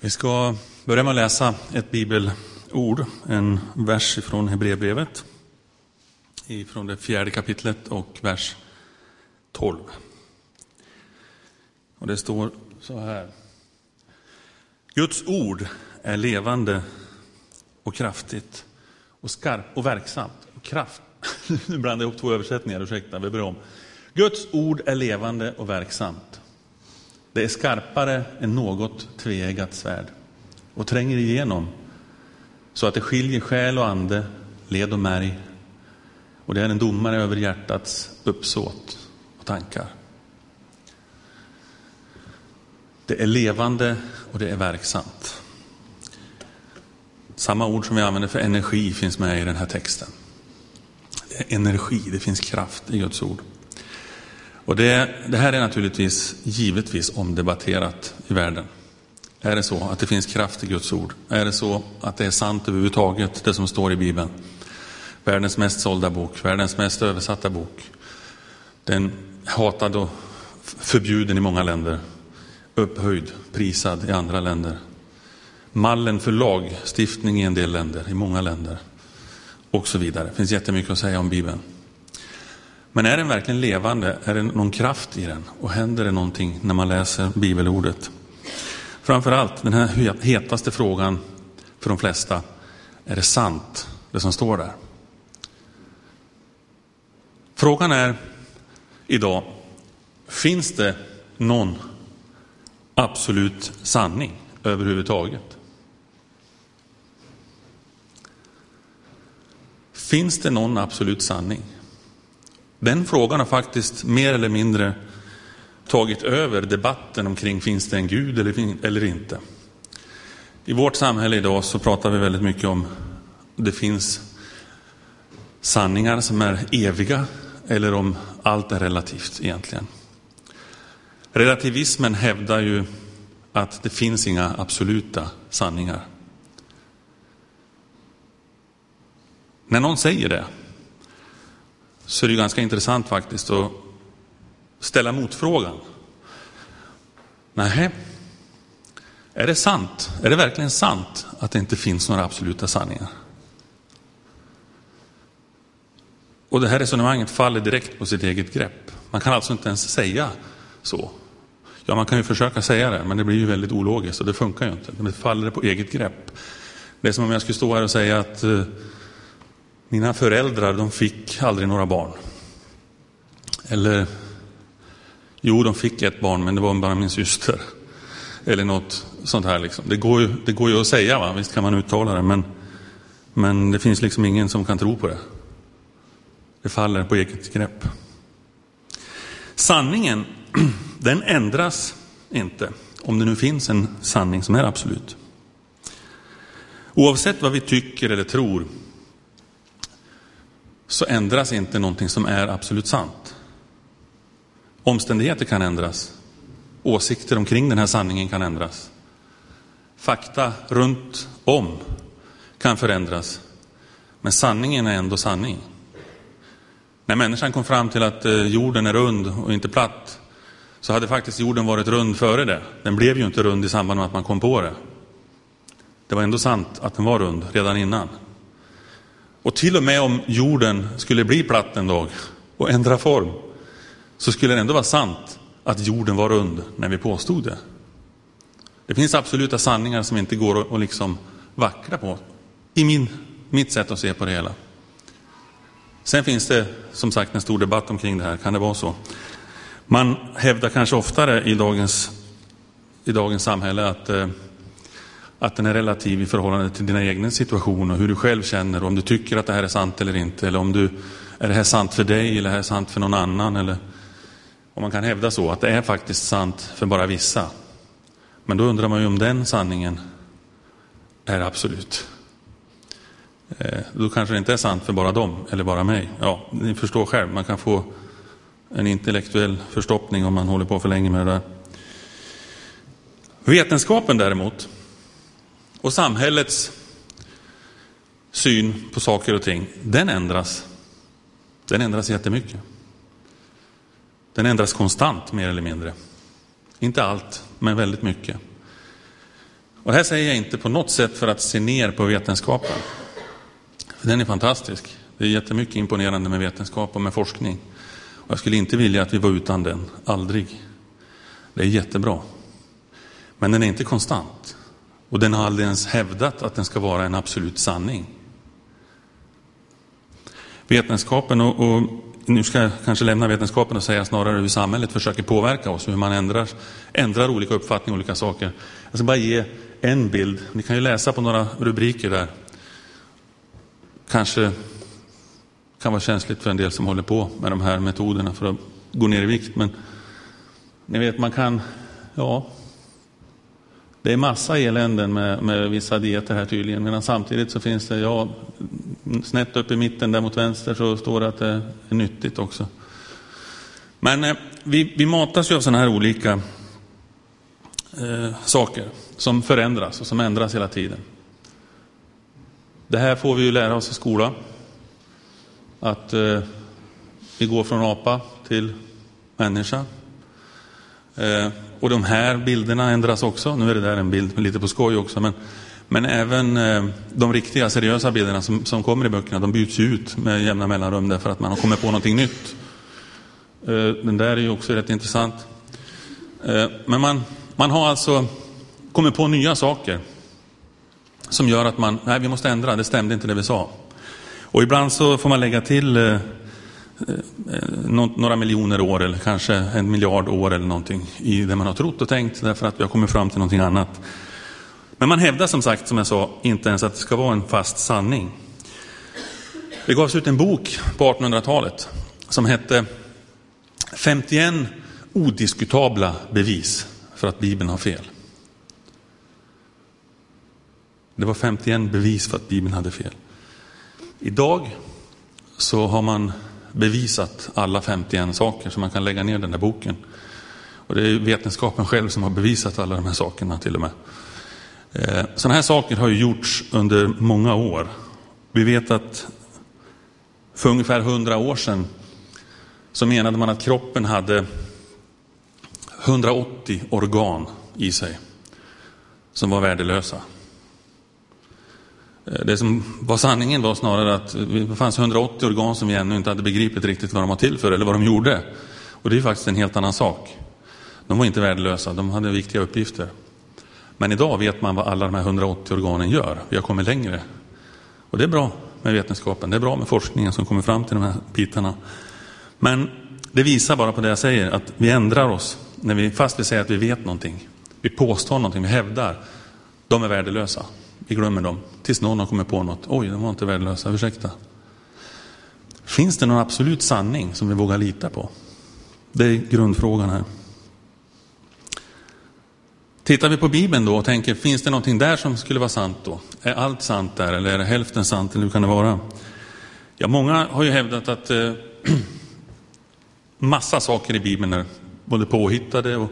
Vi ska börja med att läsa ett bibelord, en vers från Hebreerbrevet, från det fjärde kapitlet och vers 12. Och det står så här. Guds ord är levande och kraftigt och skarpt och verksamt. Och kraft. nu blandar jag ihop två översättningar, ursäkta, vi börjar om. Guds ord är levande och verksamt. Det är skarpare än något tveeggat svärd och tränger igenom så att det skiljer själ och ande, led och märg. Och det är en domare över hjärtats uppsåt och tankar. Det är levande och det är verksamt. Samma ord som vi använder för energi finns med i den här texten. Det är energi, det finns kraft i Guds ord. Och det, det här är naturligtvis givetvis omdebatterat i världen. Är det så att det finns kraft i Guds ord? Är det så att det är sant överhuvudtaget, det som står i Bibeln? Världens mest sålda bok, världens mest översatta bok. Den hatad och förbjuden i många länder, upphöjd, prisad i andra länder. Mallen för lagstiftning i en del länder, i många länder och så vidare. Det finns jättemycket att säga om Bibeln. Men är den verkligen levande? Är det någon kraft i den? Och händer det någonting när man läser bibelordet? Framförallt den här hetaste frågan för de flesta. Är det sant, det som står där? Frågan är idag, finns det någon absolut sanning överhuvudtaget? Finns det någon absolut sanning? Den frågan har faktiskt mer eller mindre tagit över debatten omkring finns det en Gud eller inte. I vårt samhälle idag så pratar vi väldigt mycket om det finns sanningar som är eviga eller om allt är relativt egentligen. Relativismen hävdar ju att det finns inga absoluta sanningar. När någon säger det så är det ganska intressant faktiskt att ställa motfrågan. Nej, är det sant? Är det verkligen sant att det inte finns några absoluta sanningar? Och det här resonemanget faller direkt på sitt eget grepp. Man kan alltså inte ens säga så. Ja, man kan ju försöka säga det, men det blir ju väldigt ologiskt och det funkar ju inte. Det faller på eget grepp. Det är som om jag skulle stå här och säga att eh, mina föräldrar, de fick aldrig några barn. Eller, jo, de fick ett barn, men det var bara min syster. Eller något sånt här. Liksom. Det, går ju, det går ju att säga, va? visst kan man uttala det, men, men det finns liksom ingen som kan tro på det. Det faller på eget grepp. Sanningen, den ändras inte, om det nu finns en sanning som är absolut. Oavsett vad vi tycker eller tror så ändras inte någonting som är absolut sant. Omständigheter kan ändras. Åsikter omkring den här sanningen kan ändras. Fakta runt om kan förändras. Men sanningen är ändå sanning. När människan kom fram till att eh, jorden är rund och inte platt så hade faktiskt jorden varit rund före det. Den blev ju inte rund i samband med att man kom på det. Det var ändå sant att den var rund redan innan. Och till och med om jorden skulle bli platt en dag och ändra form, så skulle det ändå vara sant att jorden var rund när vi påstod det. Det finns absoluta sanningar som inte går att liksom vackla på, i min, mitt sätt att se på det hela. Sen finns det som sagt en stor debatt omkring det här, kan det vara så? Man hävdar kanske oftare i dagens, i dagens samhälle att eh, att den är relativ i förhållande till dina egna situation och hur du själv känner och om du tycker att det här är sant eller inte. Eller om du, är det här sant för dig eller är det här sant för någon annan? Eller om man kan hävda så, att det är faktiskt sant för bara vissa. Men då undrar man ju om den sanningen är absolut. Eh, då kanske det inte är sant för bara dem eller bara mig. Ja, ni förstår själv, man kan få en intellektuell förstoppning om man håller på för länge med det där. Vetenskapen däremot, och samhällets syn på saker och ting, den ändras. Den ändras jättemycket. Den ändras konstant mer eller mindre. Inte allt, men väldigt mycket. Och här säger jag inte på något sätt för att se ner på vetenskapen. För den är fantastisk. Det är jättemycket imponerande med vetenskap och med forskning. Och jag skulle inte vilja att vi var utan den, aldrig. Det är jättebra. Men den är inte konstant. Och den har aldrig ens hävdat att den ska vara en absolut sanning. Vetenskapen, och, och nu ska jag kanske lämna vetenskapen och säga snarare hur samhället försöker påverka oss, hur man ändrar, ändrar olika uppfattningar, olika saker. Jag ska bara ge en bild. Ni kan ju läsa på några rubriker där. Kanske kan vara känsligt för en del som håller på med de här metoderna för att gå ner i vikt. Men ni vet, man kan, ja, det är massa eländen med, med vissa dieter här tydligen, medan samtidigt så finns det, ja, snett upp i mitten där mot vänster så står det att det är nyttigt också. Men eh, vi, vi matas ju av sådana här olika eh, saker som förändras och som ändras hela tiden. Det här får vi ju lära oss i skolan. Att eh, vi går från apa till människa. Eh, och de här bilderna ändras också. Nu är det där en bild lite på skoj också. Men, men även eh, de riktiga seriösa bilderna som, som kommer i böckerna, de byts ut med jämna mellanrum därför att man har kommit på någonting nytt. Eh, den där är ju också rätt intressant. Eh, men man, man har alltså kommit på nya saker som gör att man, nej vi måste ändra, det stämde inte det vi sa. Och ibland så får man lägga till eh, Eh, eh, några miljoner år eller kanske en miljard år eller någonting i det man har trott och tänkt därför att vi har kommit fram till någonting annat. Men man hävdar som sagt, som jag sa, inte ens att det ska vara en fast sanning. Det gavs ut en bok på 1800-talet som hette 51 odiskutabla bevis för att Bibeln har fel. Det var 51 bevis för att Bibeln hade fel. Idag så har man bevisat alla 51 saker, så man kan lägga ner den där boken. Och det är vetenskapen själv som har bevisat alla de här sakerna till och med. Eh, Sådana här saker har ju gjorts under många år. Vi vet att för ungefär 100 år sedan så menade man att kroppen hade 180 organ i sig som var värdelösa. Eh, det som var sanningen var snarare att det fanns 180 organ som vi ännu inte hade begripit riktigt vad de var till för eller vad de gjorde. Och det är faktiskt en helt annan sak. De var inte värdelösa, de hade viktiga uppgifter. Men idag vet man vad alla de här 180 organen gör. Vi har kommit längre. Och det är bra med vetenskapen, det är bra med forskningen som kommer fram till de här bitarna. Men det visar bara på det jag säger, att vi ändrar oss när vi, fast vi säger att vi vet någonting. Vi påstår någonting, vi hävdar. De är värdelösa. Vi glömmer dem tills någon har kommit på något. Oj, de var inte värdelösa, ursäkta. Finns det någon absolut sanning som vi vågar lita på? Det är grundfrågan här. Tittar vi på Bibeln då och tänker, finns det någonting där som skulle vara sant då? Är allt sant där eller är det hälften sant eller hur kan det vara? Ja, många har ju hävdat att eh, massa saker i Bibeln är både påhittade och,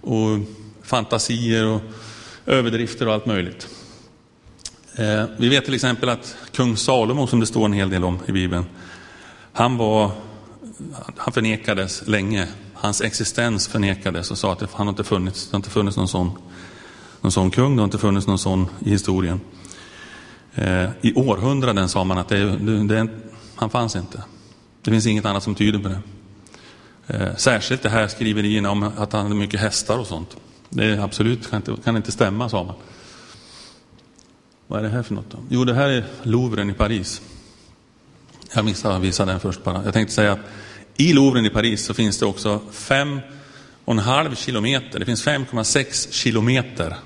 och fantasier och överdrifter och allt möjligt. Eh, vi vet till exempel att kung Salomo, som det står en hel del om i Bibeln, han, var, han förnekades länge. Hans existens förnekades och sa att han inte funnits, det har inte funnits någon sån, någon sån kung, det har inte funnits någon sån i historien. Eh, I århundraden sa man att det, det, han fanns inte. Det finns inget annat som tyder på det. Eh, särskilt det här skriverierna om att han hade mycket hästar och sånt. Det är absolut kan inte, kan inte stämma, sa man. Vad är det här för något då? Jo, det här är Louvren i Paris. Jag missade att visa den först bara. Jag tänkte säga att i Louvren i Paris så finns det också fem och en halv kilometer. Det finns 5,6 kilometer.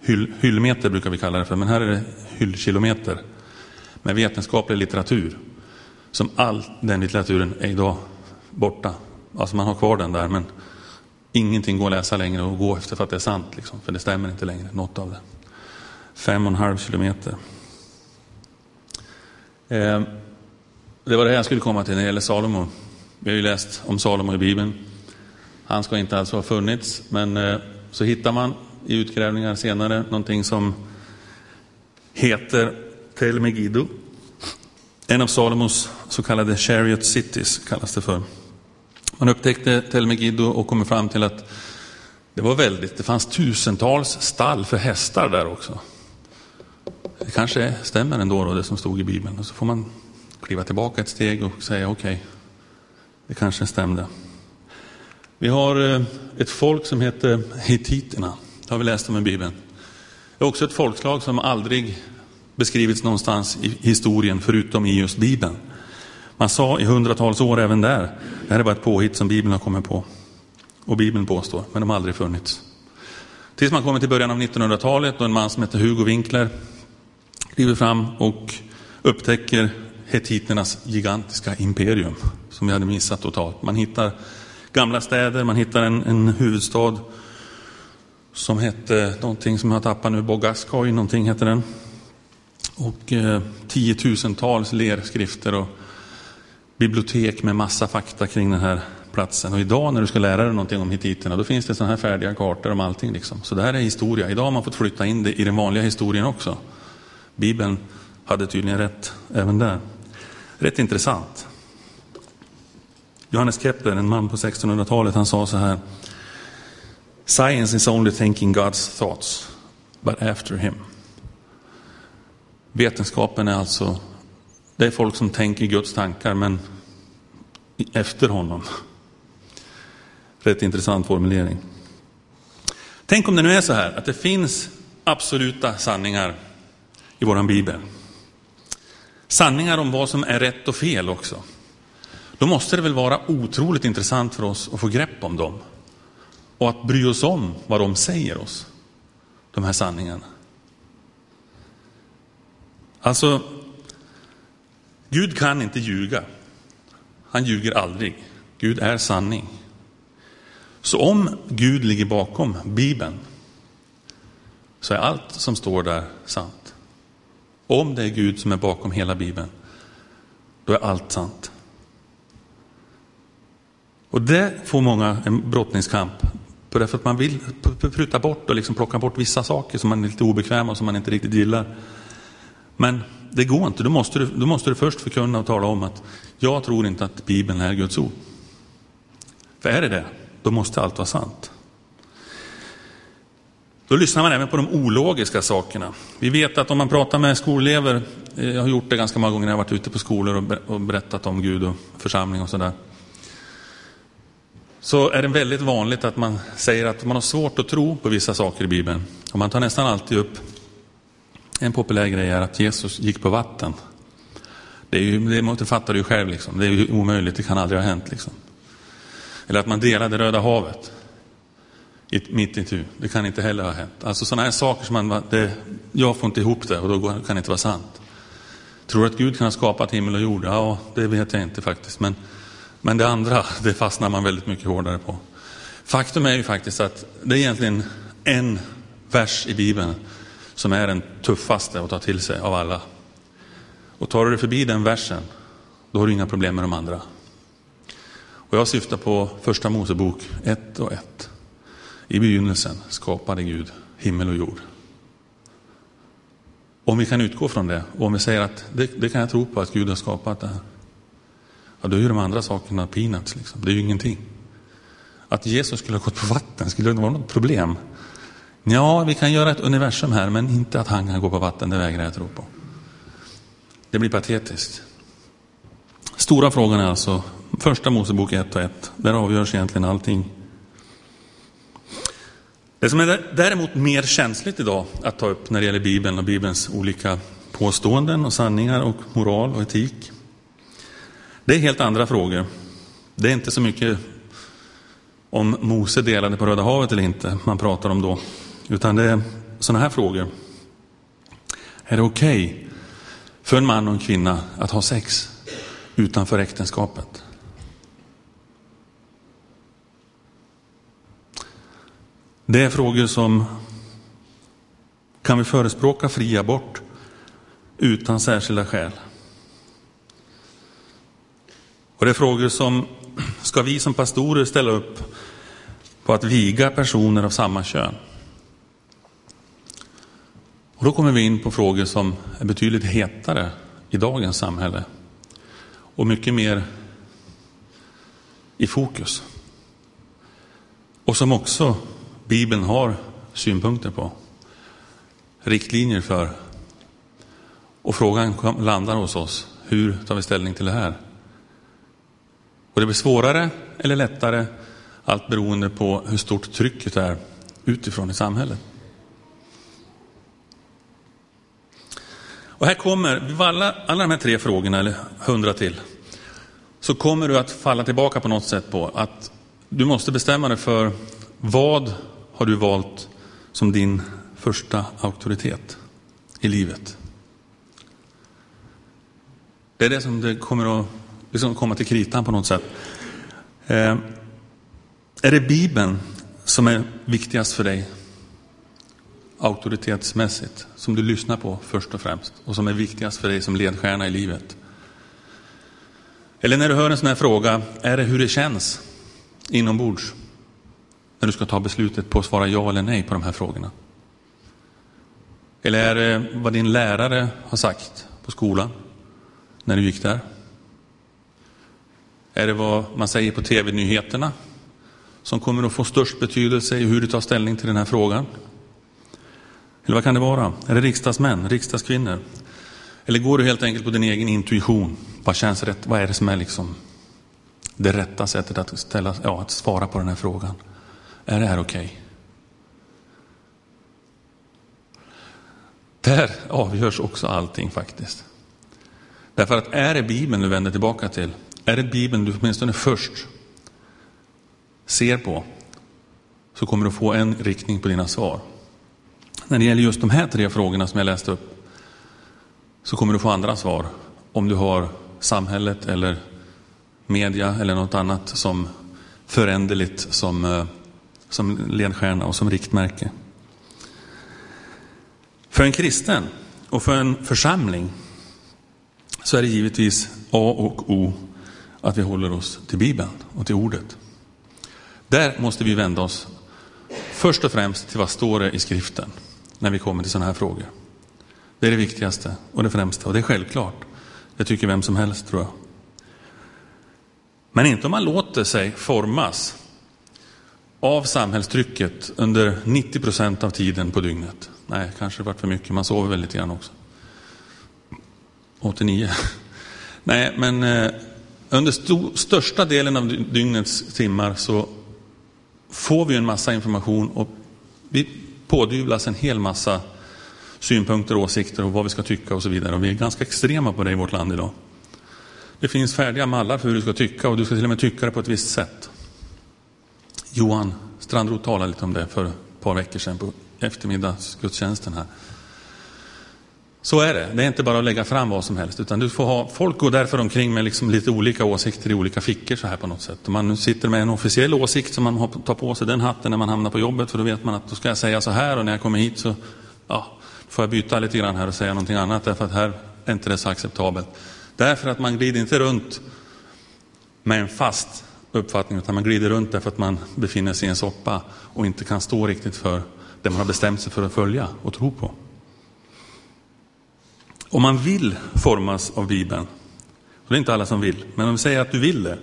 Hyll, hyllmeter brukar vi kalla det för, men här är det hyllkilometer. Med vetenskaplig litteratur. Som all den litteraturen är idag borta. Alltså man har kvar den där, men ingenting går att läsa längre och gå efter för att det är sant. Liksom, för det stämmer inte längre, något av det fem och en halv kilometer. Eh, det var det här jag skulle komma till när det gäller Salomo. Vi har ju läst om Salomo i Bibeln. Han ska inte alltså ha funnits, men eh, så hittar man i utgrävningar senare någonting som heter Tel Megiddo. En av Salomos så kallade chariot cities kallas det för. Man upptäckte Tel Megiddo och kom fram till att Det var väldigt, det fanns tusentals stall för hästar där också. Det kanske stämmer ändå då, det som stod i Bibeln. Och så får man kliva tillbaka ett steg och säga okej, okay, det kanske stämde. Vi har eh, ett folk som heter hittiterna. Det har vi läst om i Bibeln. Det är också ett folkslag som aldrig beskrivits någonstans i historien förutom i just Bibeln. Man sa i hundratals år även där, det här är bara ett påhitt som Bibeln har kommit på. Och Bibeln påstår, men de har aldrig funnits. Tills man kommer till början av 1900-talet och en man som heter Hugo Winkler kliver fram och upptäcker hetiternas gigantiska imperium som vi hade missat totalt. Man hittar gamla städer, man hittar en, en huvudstad som hette någonting som jag tappar nu, Bogaskoj, någonting hette den. Och eh, tiotusentals lerskrifter och bibliotek med massa fakta kring den här platsen. Och idag när du ska lära dig någonting om hittiterna, då finns det sådana här färdiga kartor om allting. Liksom. Så det här är historia. Idag har man fått flytta in det i den vanliga historien också. Bibeln hade tydligen rätt även där. Rätt intressant. Johannes Kepler, en man på 1600-talet, han sa så här. Science is only thinking God's thoughts, but after him. Vetenskapen är alltså, det är folk som tänker Guds tankar, men efter honom. Rätt intressant formulering. Tänk om det nu är så här att det finns absoluta sanningar i vår bibel. Sanningar om vad som är rätt och fel också. Då måste det väl vara otroligt intressant för oss att få grepp om dem. Och att bry oss om vad de säger oss, de här sanningarna. Alltså, Gud kan inte ljuga. Han ljuger aldrig. Gud är sanning. Så om Gud ligger bakom Bibeln så är allt som står där sant. Om det är Gud som är bakom hela Bibeln, då är allt sant. Och det får många en brottningskamp på därför att man vill pruta bort och liksom plocka bort vissa saker som man är lite obekväm och som man inte riktigt gillar. Men det går inte. Då måste, du, då måste du först förkunna och tala om att jag tror inte att Bibeln är Guds ord. För är det det, då måste allt vara sant. Då lyssnar man även på de ologiska sakerna. Vi vet att om man pratar med skolelever, eh, jag har gjort det ganska många gånger när jag varit ute på skolor och berättat om Gud och församling och sådär. Så är det väldigt vanligt att man säger att man har svårt att tro på vissa saker i Bibeln. Och man tar nästan alltid upp en populär grej är att Jesus gick på vatten. Det, är ju, det fattar du ju själv, liksom. det är ju omöjligt, det kan aldrig ha hänt. Liksom. Eller att man delade Röda havet mitt i. Det kan inte heller ha hänt. Alltså sådana här saker som man, det, jag får inte ihop det och då kan det inte vara sant. Tror att Gud kan ha skapat himmel och jord? Ja, det vet jag inte faktiskt. Men, men det andra, det fastnar man väldigt mycket hårdare på. Faktum är ju faktiskt att det är egentligen en vers i Bibeln som är den tuffaste att ta till sig av alla. Och tar du dig förbi den versen, då har du inga problem med de andra. Och jag syftar på första Mosebok 1 och 1. I begynnelsen skapade Gud himmel och jord. Om vi kan utgå från det, och om vi säger att det, det kan jag tro på att Gud har skapat det här. Ja, då är ju de andra sakerna peanuts, liksom. det är ju ingenting. Att Jesus skulle ha gått på vatten, skulle det vara något problem? Ja, vi kan göra ett universum här, men inte att han kan gå på vatten, det vägrar jag tro på. Det blir patetiskt. Stora frågan är alltså första Mosebok 1 och 1. Där avgörs egentligen allting. Det som är däremot mer känsligt idag att ta upp när det gäller Bibeln och Bibelns olika påståenden och sanningar och moral och etik. Det är helt andra frågor. Det är inte så mycket om Mose delade på Röda havet eller inte man pratar om då. Utan det är sådana här frågor. Är det okej okay för en man och en kvinna att ha sex utanför äktenskapet? Det är frågor som kan vi förespråka fri abort utan särskilda skäl? Och det är frågor som, ska vi som pastorer ställa upp på att viga personer av samma kön? Och då kommer vi in på frågor som är betydligt hetare i dagens samhälle och mycket mer i fokus. Och som också Bibeln har synpunkter på, riktlinjer för. Och frågan landar hos oss, hur tar vi ställning till det här? Och det blir svårare eller lättare, allt beroende på hur stort trycket är utifrån i samhället. Och här kommer, alla, alla de här tre frågorna, eller hundra till, så kommer du att falla tillbaka på något sätt på att du måste bestämma dig för vad har du valt som din första auktoritet i livet. Det är det som det kommer att liksom komma till kritan på något sätt. Eh, är det Bibeln som är viktigast för dig auktoritetsmässigt, som du lyssnar på först och främst och som är viktigast för dig som ledstjärna i livet? Eller när du hör en sån här fråga, är det hur det känns inombords när du ska ta beslutet på att svara ja eller nej på de här frågorna? Eller är det vad din lärare har sagt på skolan när du gick där? Är det vad man säger på tv-nyheterna som kommer att få störst betydelse i hur du tar ställning till den här frågan? Eller vad kan det vara? Är det riksdagsmän, riksdagskvinnor? Eller går du helt enkelt på din egen intuition? Vad känns rätt? Vad är det som är liksom det rätta sättet att, ställa, ja, att svara på den här frågan? Är det här okej? Okay? Där avgörs också allting faktiskt. Därför att är det Bibeln du vänder tillbaka till, är det Bibeln du åtminstone först ser på, så kommer du få en riktning på dina svar. När det gäller just de här tre frågorna som jag läste upp, så kommer du få andra svar om du har samhället eller media eller något annat som föränderligt som, eh, som ledstjärna och som riktmärke. För en kristen och för en församling så är det givetvis A och O att vi håller oss till Bibeln och till ordet. Där måste vi vända oss först och främst till vad står det i skriften när vi kommer till sådana här frågor. Det är det viktigaste och det främsta och det är självklart. Det tycker vem som helst tror jag. Men inte om man låter sig formas av samhällstrycket under 90 procent av tiden på dygnet. Nej, kanske det varit för mycket, man sover väl lite grann också. 89. Nej, men eh, under st största delen av dygnets timmar så får vi en massa information och vi pådyvlas en hel massa synpunkter, åsikter och vad vi ska tycka och så vidare. Och vi är ganska extrema på det i vårt land idag. Det finns färdiga mallar för hur du ska tycka och du ska till och med tycka det på ett visst sätt. Johan Strandroth talade lite om det för ett par veckor sedan på eftermiddagsgudstjänsten här. Så är det. Det är inte bara att lägga fram vad som helst, utan du får ha, folk går därför omkring med liksom lite olika åsikter i olika fickor så här på något sätt. Om man nu sitter med en officiell åsikt som man tar på sig den hatten när man hamnar på jobbet, för då vet man att då ska jag säga så här och när jag kommer hit så ja, får jag byta lite grann här och säga någonting annat, därför att här är inte det så acceptabelt. Därför att man glider inte runt med en fast uppfattning, utan man glider runt därför att man befinner sig i en soppa och inte kan stå riktigt för det man har bestämt sig för att följa och tro på. Om man vill formas av Bibeln, och det är inte alla som vill, men om vi säger att du vill det,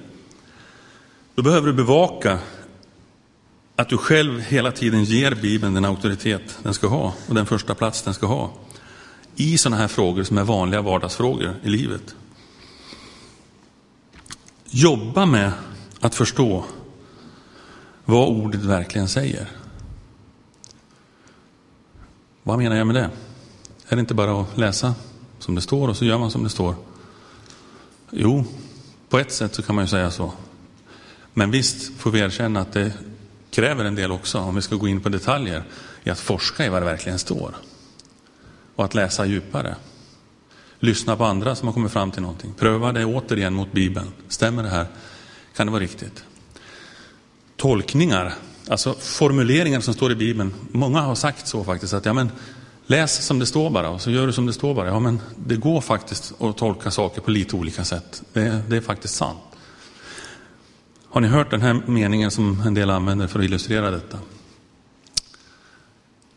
då behöver du bevaka att du själv hela tiden ger Bibeln den auktoritet den ska ha och den första plats den ska ha i sådana här frågor som är vanliga vardagsfrågor i livet. Jobba med att förstå vad ordet verkligen säger. Vad menar jag med det? Är det inte bara att läsa som det står och så gör man som det står? Jo, på ett sätt så kan man ju säga så. Men visst får vi erkänna att det kräver en del också, om vi ska gå in på detaljer, i att forska i vad det verkligen står. Och att läsa djupare. Lyssna på andra som har kommit fram till någonting. Pröva det återigen mot Bibeln. Stämmer det här? Kan det vara riktigt? Tolkningar, alltså formuleringar som står i Bibeln. Många har sagt så faktiskt, att ja, men, läs som det står bara och så gör du som det står bara. Ja, men det går faktiskt att tolka saker på lite olika sätt. Det, det är faktiskt sant. Har ni hört den här meningen som en del använder för att illustrera detta?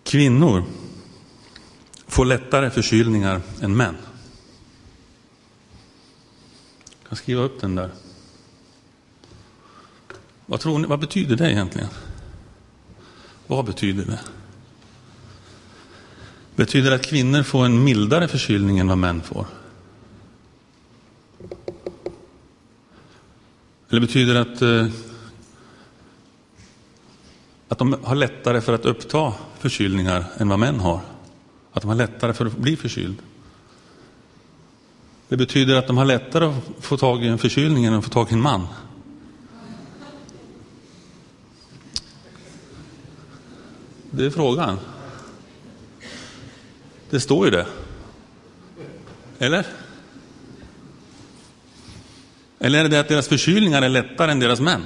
Kvinnor får lättare förkylningar än män. Jag kan skriva upp den där. Vad, tror ni, vad betyder det egentligen? Vad betyder det? Betyder det att kvinnor får en mildare förkylning än vad män får? Eller betyder det att, eh, att de har lättare för att uppta förkylningar än vad män har? Att de har lättare för att bli förkyld? Det betyder att de har lättare att få tag i en förkylning än att få tag i en man. Det är frågan. Det står ju det. Eller? Eller är det det att deras förkylningar är lättare än deras män?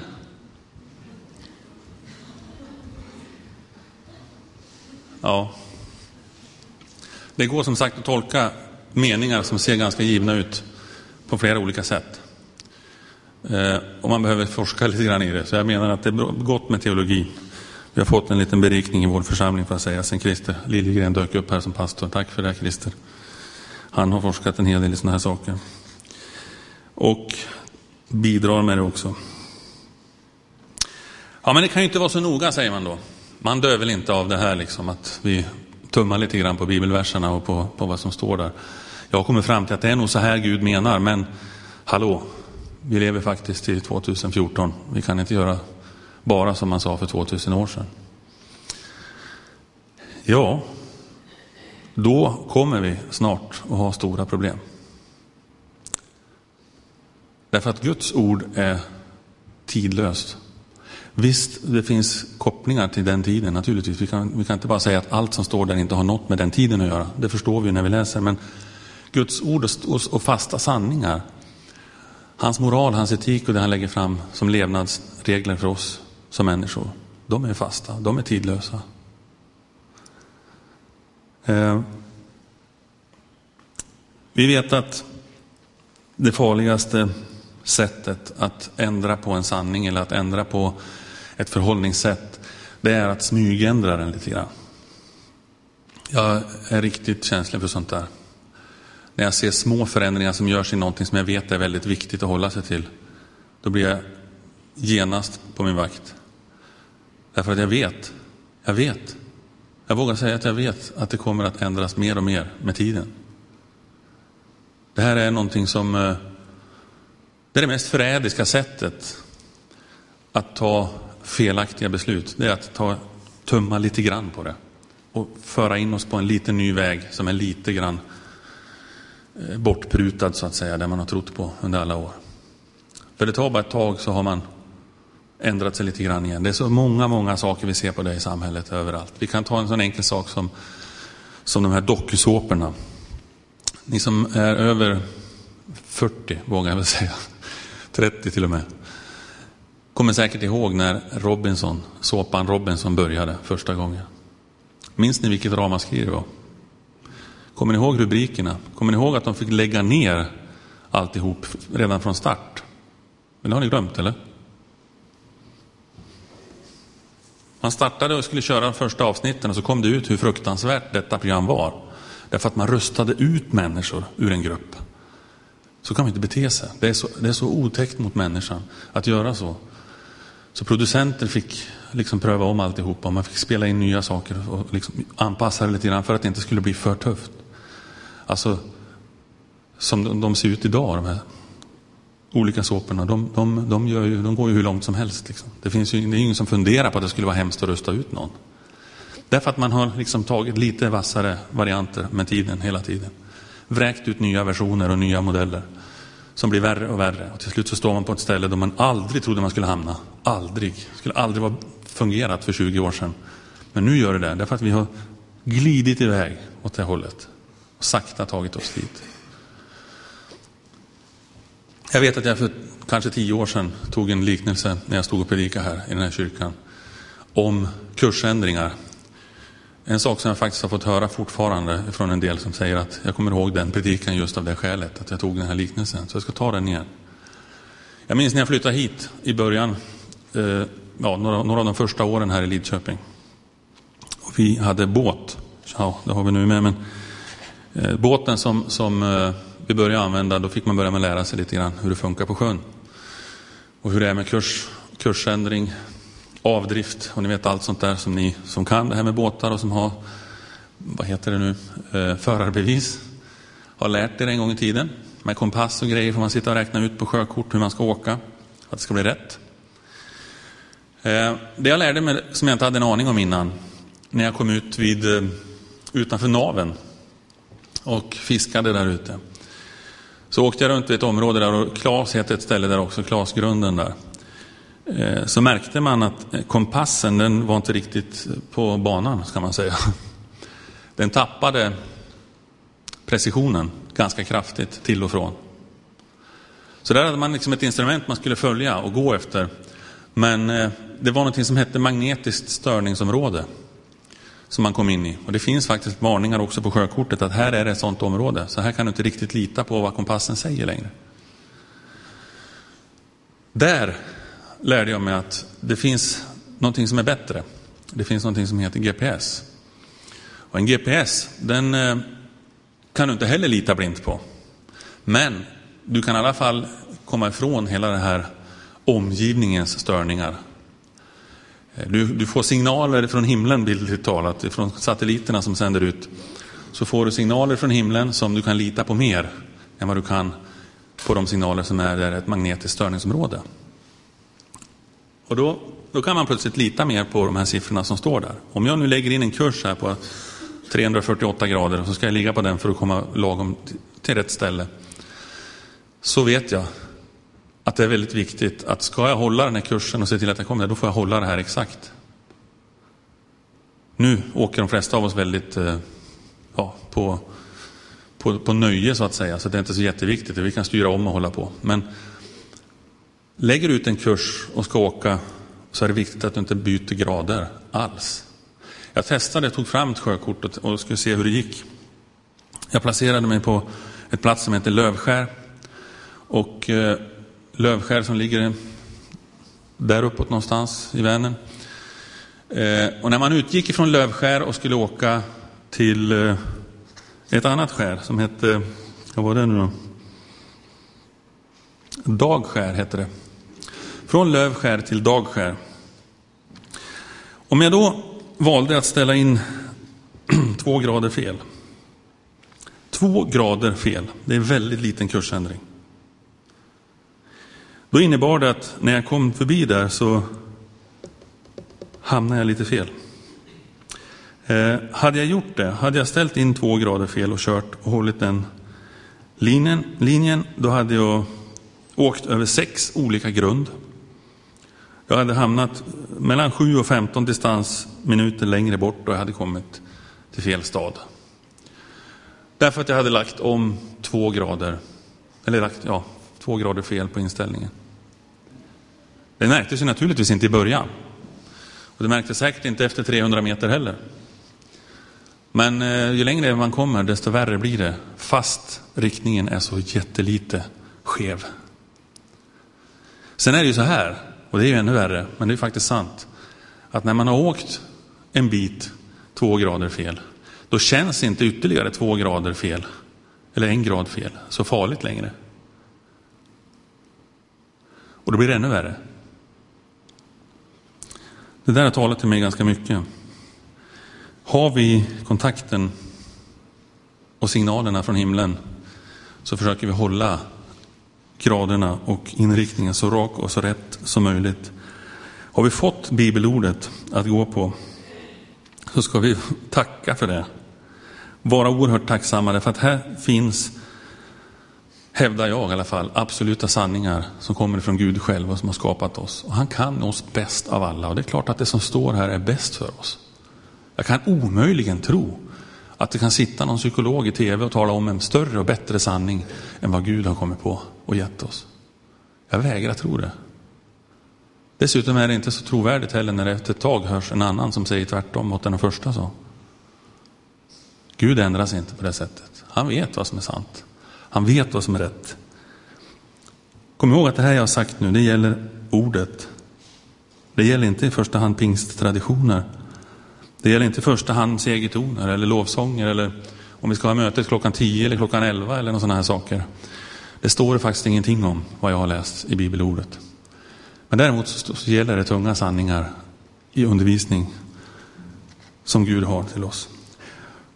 Ja. Det går som sagt att tolka meningar som ser ganska givna ut på flera olika sätt. Eh, och man behöver forska lite grann i det. Så jag menar att det är gott med teologi. Vi har fått en liten berikning i vår församling får jag säga, sen Christer Liljegren dök upp här som pastor. Tack för det Christer. Han har forskat en hel del i sådana här saker. Och bidrar med det också. Ja, men det kan ju inte vara så noga, säger man då. Man dör väl inte av det här, liksom, att vi tummar lite grann på bibelverserna och på, på vad som står där. Jag har kommit fram till att det är nog så här Gud menar, men hallå, vi lever faktiskt i 2014. Vi kan inte göra bara som man sa för 2000 år sedan. Ja, då kommer vi snart att ha stora problem. Därför att Guds ord är tidlöst. Visst, det finns kopplingar till den tiden naturligtvis. Vi kan, vi kan inte bara säga att allt som står där inte har något med den tiden att göra. Det förstår vi när vi läser. Men Guds ord och, och fasta sanningar, hans moral, hans etik och det han lägger fram som levnadsregler för oss som människor, de är fasta, de är tidlösa. Eh, vi vet att det farligaste sättet att ändra på en sanning eller att ändra på ett förhållningssätt, det är att smygändra den lite grann. Jag är riktigt känslig för sånt där. När jag ser små förändringar som görs i någonting som jag vet är väldigt viktigt att hålla sig till, då blir jag genast på min vakt. Därför att jag vet, jag vet, jag vågar säga att jag vet att det kommer att ändras mer och mer med tiden. Det här är någonting som, eh, det är det mest förrädiska sättet att ta felaktiga beslut. Det är att ta, tumma lite grann på det och föra in oss på en liten ny väg som är lite grann eh, bortprutad så att säga, där man har trott på under alla år. För det tar bara ett tag så har man ändrat sig lite grann igen. Det är så många, många saker vi ser på det i samhället överallt. Vi kan ta en sån enkel sak som, som de här dokusåporna. Ni som är över 40, vågar jag väl säga, 30 till och med, kommer säkert ihåg när Robinson, såpan Robinson började första gången. Minns ni vilket ramaskri det var? Kommer ni ihåg rubrikerna? Kommer ni ihåg att de fick lägga ner alltihop redan från start? Men det har ni glömt, eller? Man startade och skulle köra de första avsnitten och så kom det ut hur fruktansvärt detta program var. Därför att man röstade ut människor ur en grupp. Så kan man inte bete sig. Det är så, det är så otäckt mot människan att göra så. Så producenter fick liksom pröva om alltihopa. Man fick spela in nya saker och liksom anpassa det lite grann för att det inte skulle bli för tufft. Alltså, som de, de ser ut idag, de här olika såporna, de, de, de, ju, de, går ju hur långt som helst. Liksom. Det finns ju det är ingen som funderar på att det skulle vara hemskt att rösta ut någon. Därför att man har liksom tagit lite vassare varianter med tiden, hela tiden. Vräkt ut nya versioner och nya modeller som blir värre och värre. Och till slut så står man på ett ställe där man aldrig trodde man skulle hamna. Aldrig. Det skulle aldrig ha fungerat för 20 år sedan. Men nu gör det det, därför att vi har glidit iväg åt det hållet och sakta tagit oss dit. Jag vet att jag för kanske tio år sedan tog en liknelse när jag stod och predikade här i den här kyrkan om kursändringar. En sak som jag faktiskt har fått höra fortfarande från en del som säger att jag kommer ihåg den predikan just av det skälet, att jag tog den här liknelsen. Så jag ska ta den igen. Jag minns när jag flyttade hit i början, eh, ja, några, några av de första åren här i Lidköping. Och vi hade båt, ja det har vi nu med, men eh, båten som, som eh, vi började använda, då fick man börja med att lära sig lite grann hur det funkar på sjön. Och hur det är med kurs, kursändring, avdrift och ni vet allt sånt där som ni som kan det här med båtar och som har, vad heter det nu, eh, förarbevis, har lärt er en gång i tiden. Med kompass och grejer får man sitta och räkna ut på sjökort hur man ska åka, för att det ska bli rätt. Eh, det jag lärde mig, som jag inte hade en aning om innan, när jag kom ut vid, eh, utanför naven och fiskade där ute. Så åkte jag runt i ett område där, och Klas heter ett ställe där också, Klasgrunden där. Eh, så märkte man att eh, kompassen, den var inte riktigt på banan, ska man säga. Den tappade precisionen ganska kraftigt till och från. Så där hade man liksom ett instrument man skulle följa och gå efter. Men eh, det var något som hette magnetiskt störningsområde som man kom in i. Och det finns faktiskt varningar också på sjökortet att här är det ett sådant område. Så här kan du inte riktigt lita på vad kompassen säger längre. Där lärde jag mig att det finns någonting som är bättre. Det finns någonting som heter GPS. Och en GPS, den eh, kan du inte heller lita blint på. Men du kan i alla fall komma ifrån hela det här omgivningens störningar. Eh, du, du får signaler från himlen, bildligt talat, från satelliterna som sänder ut. Så får du signaler från himlen som du kan lita på mer än vad du kan på de signaler som är där ett magnetiskt störningsområde. Och då, då kan man plötsligt lita mer på de här siffrorna som står där. Om jag nu lägger in en kurs här på 348 grader och så ska jag ligga på den för att komma lagom till rätt ställe. Så vet jag att det är väldigt viktigt att ska jag hålla den här kursen och se till att jag kommer där, då får jag hålla det här exakt. Nu åker de flesta av oss väldigt eh, ja, på, på, på nöje så att säga, så det är inte så jätteviktigt. Vi kan styra om och hålla på. Men lägger du ut en kurs och ska åka så är det viktigt att du inte byter grader alls. Jag testade, tog fram ett sjökort och skulle se hur det gick. Jag placerade mig på ett plats som heter Lövskär. Och eh, Lövskär som ligger där uppåt någonstans i Vänern. Eh, och när man utgick ifrån Lövskär och skulle åka till eh, ett annat skär som hette, vad var det nu då? Dagskär hette det. Från Lövskär till Dagskär. Om jag då valde att ställa in två grader fel. Två grader fel, det är en väldigt liten kursändring. Då innebar det att när jag kom förbi där så hamnade jag lite fel. Eh, hade jag gjort det, hade jag ställt in två grader fel och kört och hållit den linjen, linjen då hade jag åkt över sex olika grund. Jag hade hamnat mellan 7 och 15 distansminuter längre bort och jag hade kommit till fel stad. Därför att jag hade lagt om två grader, eller lagt, ja, två grader fel på inställningen. Det märktes ju naturligtvis inte i början. Och det märktes säkert inte efter 300 meter heller. Men eh, ju längre man kommer desto värre blir det, fast riktningen är så jättelite skev. Sen är det ju så här, och det är ju ännu värre, men det är faktiskt sant, att när man har åkt en bit två grader fel, då känns inte ytterligare två grader fel, eller en grad fel, så farligt längre. Och då blir det ännu värre. Det där har talat till mig ganska mycket. Har vi kontakten och signalerna från himlen så försöker vi hålla graderna och inriktningen så rak och så rätt som möjligt. Har vi fått bibelordet att gå på så ska vi tacka för det. Vara oerhört tacksamma för att här finns, hävdar jag i alla fall, absoluta sanningar som kommer från Gud själv och som har skapat oss. Och han kan oss bäst av alla och det är klart att det som står här är bäst för oss. Jag kan omöjligen tro att det kan sitta någon psykolog i tv och tala om en större och bättre sanning än vad Gud har kommit på och gett oss. Jag vägrar tro det. Dessutom är det inte så trovärdigt heller när det efter ett tag hörs en annan som säger tvärtom mot den första sa. Gud ändras inte på det sättet. Han vet vad som är sant. Han vet vad som är rätt. Kom ihåg att det här jag har sagt nu, det gäller ordet. Det gäller inte i första hand pingsttraditioner. Det gäller inte i första hand segertoner eller lovsånger eller om vi ska ha mötet klockan 10 eller klockan 11 eller några sådana här saker. Det står det faktiskt ingenting om vad jag har läst i bibelordet. Men däremot så gäller det tunga sanningar i undervisning som Gud har till oss.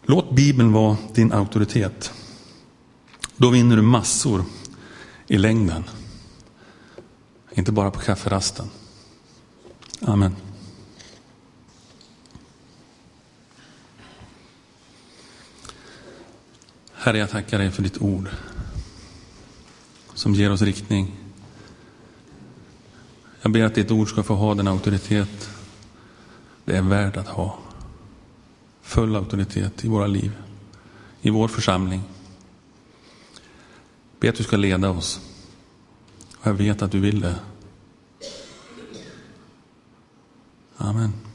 Låt Bibeln vara din auktoritet. Då vinner du massor i längden. Inte bara på kafferasten. Amen. Herre, jag tackar dig för ditt ord som ger oss riktning. Jag ber att ditt ord ska få ha den auktoritet det är värt att ha. Full auktoritet i våra liv, i vår församling. Be att du ska leda oss. Och jag vet att du vill det. Amen.